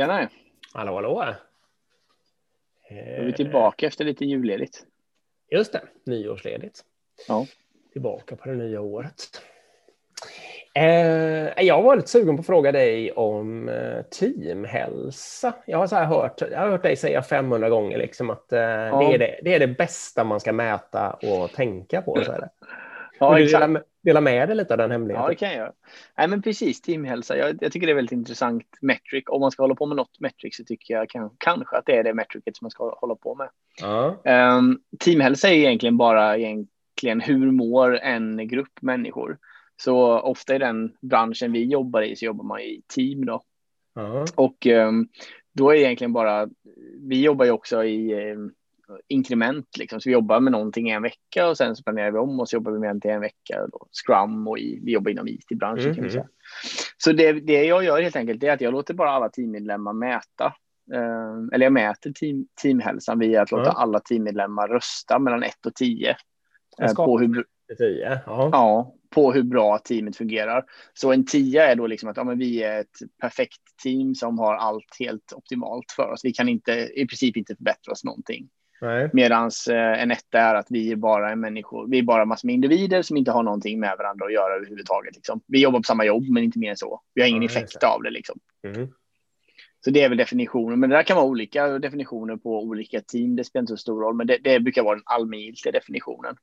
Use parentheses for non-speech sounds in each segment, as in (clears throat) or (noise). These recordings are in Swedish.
Tjena! Hallå, hallå! Då är vi tillbaka efter lite julledigt. Just det, nyårsledigt. Ja. Tillbaka på det nya året. Eh, jag var lite sugen på att fråga dig om eh, teamhälsa. Jag har, så här hört, jag har hört dig säga 500 gånger liksom att eh, ja. det, är det, det, är det bästa man ska mäta och tänka på. Så är det. Ja, du dela, med dig lite av den hemligheten? Ja, det kan jag göra. Nej, men precis, teamhälsa. Jag, jag, tycker det är väldigt intressant metric. Om man ska hålla på med något metric så tycker jag kan, kanske att det är det metricet som man ska hålla på med. Ja. Um, teamhälsa är egentligen bara egentligen hur mår en grupp människor? Så ofta i den branschen vi jobbar i så jobbar man i team då. Ja. Och um, då är egentligen bara, vi jobbar ju också i um, inkrement liksom. Så vi jobbar med någonting en vecka och sen så planerar vi om och så jobbar vi med det en vecka. Då. Scrum och i, vi jobbar inom IT-branschen mm, kan vi säga. Så det, det jag gör helt enkelt är att jag låter bara alla teammedlemmar mäta. Eh, eller jag mäter team, teamhälsan via att låta mm. alla teammedlemmar rösta mellan 1 och 10. Eh, på hur, 10, ja. ja. på hur bra teamet fungerar. Så en 10 är då liksom att ja, men vi är ett perfekt team som har allt helt optimalt för oss. Vi kan inte i princip inte förbättra oss någonting. Medan eh, en etta är att vi är bara en människor, vi är bara massor med individer som inte har någonting med varandra att göra överhuvudtaget. Liksom. Vi jobbar på samma jobb, men inte mer än så. Vi har ingen ja, effekt av det. Liksom. Mm. Så det är väl definitionen, men det där kan vara olika definitioner på olika team. Det spelar inte så stor roll, men det, det brukar vara den allmängiltiga definitionen.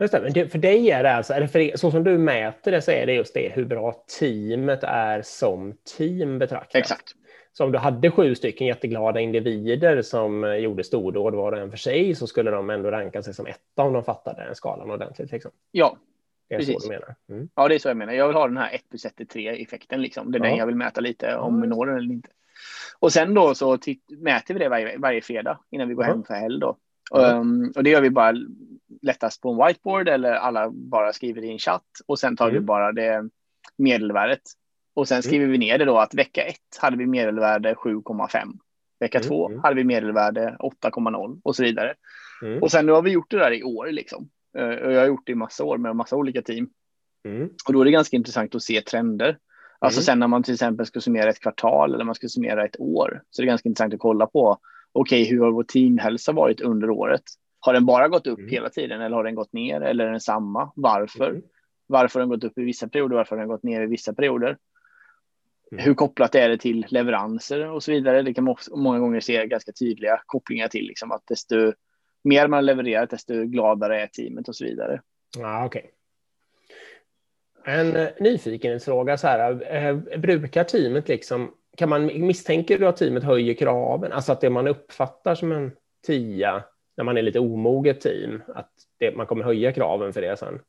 Just det, men för dig är det alltså, eller för, så som du mäter det så är det just det hur bra teamet är som team betraktat. Exakt. Så om du hade sju stycken jätteglada individer som eh, gjorde stordåd var och en för sig så skulle de ändå ranka sig som etta om de fattade skalan ordentligt. Liksom. Ja, det är precis. så du menar. Mm. Ja, det är så jag menar. Jag vill ha den här 1 plus 1 är 3 effekten. Liksom. Det är ja. den jag vill mäta lite om vi når den eller inte. Och sen då så mäter vi det varje, varje fredag innan vi går hem för helg. Då. Um, och det gör vi bara lättast på en whiteboard eller alla bara skriver i en chatt och sen tar mm. vi bara det medelvärdet och sen mm. skriver mm. vi ner det då att vecka 1 hade vi medelvärde 7,5. Vecka 2 mm, mm. hade vi medelvärde 8,0 och så vidare. Mm. Och sen nu har vi gjort det där i år liksom. Eh, och jag har gjort det i massa år med massa olika team. Mm. Och då är det ganska intressant att se trender. Alltså sen när man till exempel ska summera ett kvartal eller man ska summera ett år så är det ganska intressant att kolla på. Okej, okay, hur har vår teamhälsa varit under året? Har den bara gått upp hela tiden eller har den gått ner eller är den samma? Varför? Varför har den gått upp i vissa perioder? Varför har den gått ner i vissa perioder? Mm. Hur kopplat är det till leveranser och så vidare? Det kan man många gånger se ganska tydliga kopplingar till, liksom att desto mer man levererar, desto gladare är teamet och så vidare. Ja, okay. En eh, nyfikenhetsfråga så här, eh, brukar teamet liksom, kan man misstänka du att teamet höjer kraven, alltså att det man uppfattar som en tia när man är lite omoget team, att det, man kommer höja kraven för det sen?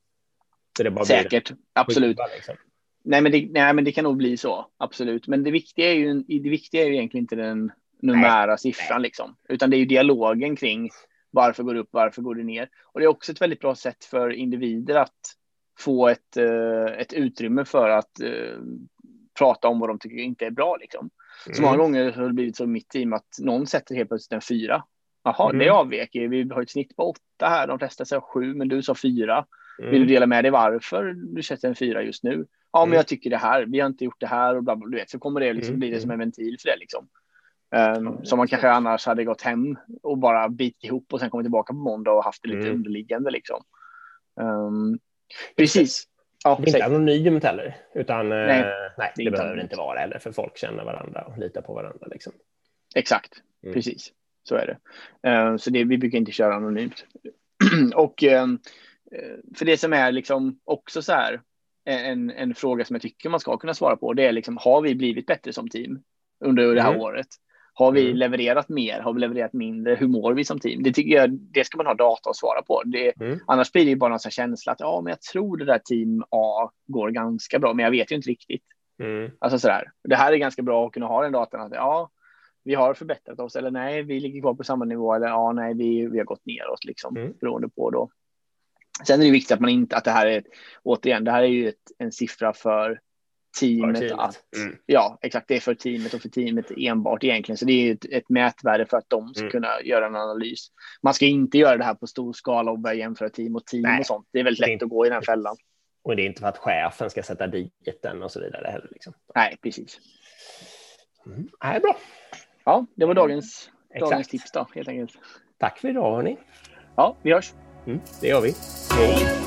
Så det bara Säkert, absolut. liksom. Nej men, det, nej, men det kan nog bli så, absolut. Men det viktiga är ju, det viktiga är ju egentligen inte den nej. siffran, liksom, utan det är ju dialogen kring varför går det upp, varför går det ner? Och det är också ett väldigt bra sätt för individer att få ett, uh, ett utrymme för att uh, prata om vad de tycker inte är bra. Liksom. Så mm. många gånger har det blivit så i mitt team att någon sätter helt plötsligt en fyra. Jaha, mm. det avviker. Vi har ett snitt på åtta här. De flesta säger sju, men du sa fyra. Mm. Vill du dela med dig varför du sätter en fyra just nu? Ja, men mm. jag tycker det här. Vi har inte gjort det här och bla, bla, du vet, så kommer det liksom mm. bli det som en ventil för det liksom. Um, som man kanske annars hade gått hem och bara bitit ihop och sen kommit tillbaka på måndag och haft det lite mm. underliggande liksom. Um, precis. Ja, det är inte anonymt heller, utan nej, eh, nej det, det behöver inte vara heller, för folk känner varandra och litar på varandra. Liksom. Exakt, mm. precis. Så är det. Uh, så det, vi brukar inte köra anonymt. (clears throat) och uh, för det som är liksom också så här, en, en fråga som jag tycker man ska kunna svara på. Det är liksom, har vi blivit bättre som team under det här mm. året? Har vi mm. levererat mer? Har vi levererat mindre? Hur mår vi som team? Det tycker jag, det ska man ha data att svara på. Det, mm. Annars blir det bara en känsla att ja, men jag tror det där team A går ganska bra, men jag vet ju inte riktigt. Mm. Alltså sådär. Det här är ganska bra att kunna ha den datan att ja, vi har förbättrat oss eller nej, vi ligger kvar på samma nivå eller ja, nej, vi, vi har gått neråt liksom mm. beroende på då Sen är det viktigt att man inte, att det här är, återigen, det här är ju ett, en siffra för teamet. För teamet. Att, mm. Ja, exakt, det är för teamet och för teamet enbart egentligen. Så det är ett, ett mätvärde för att de ska mm. kunna göra en analys. Man ska inte göra det här på stor skala och börja jämföra team och team Nej. och sånt. Det är väldigt lätt inte, att gå i den fällan. Och det är inte för att chefen ska sätta dit den och så vidare heller. Liksom. Nej, precis. Mm. Äh, bra. Ja, det var dagens, dagens tips då helt enkelt. Tack för idag hörni. Ja, vi hörs. Mm, det gör vi. Hej.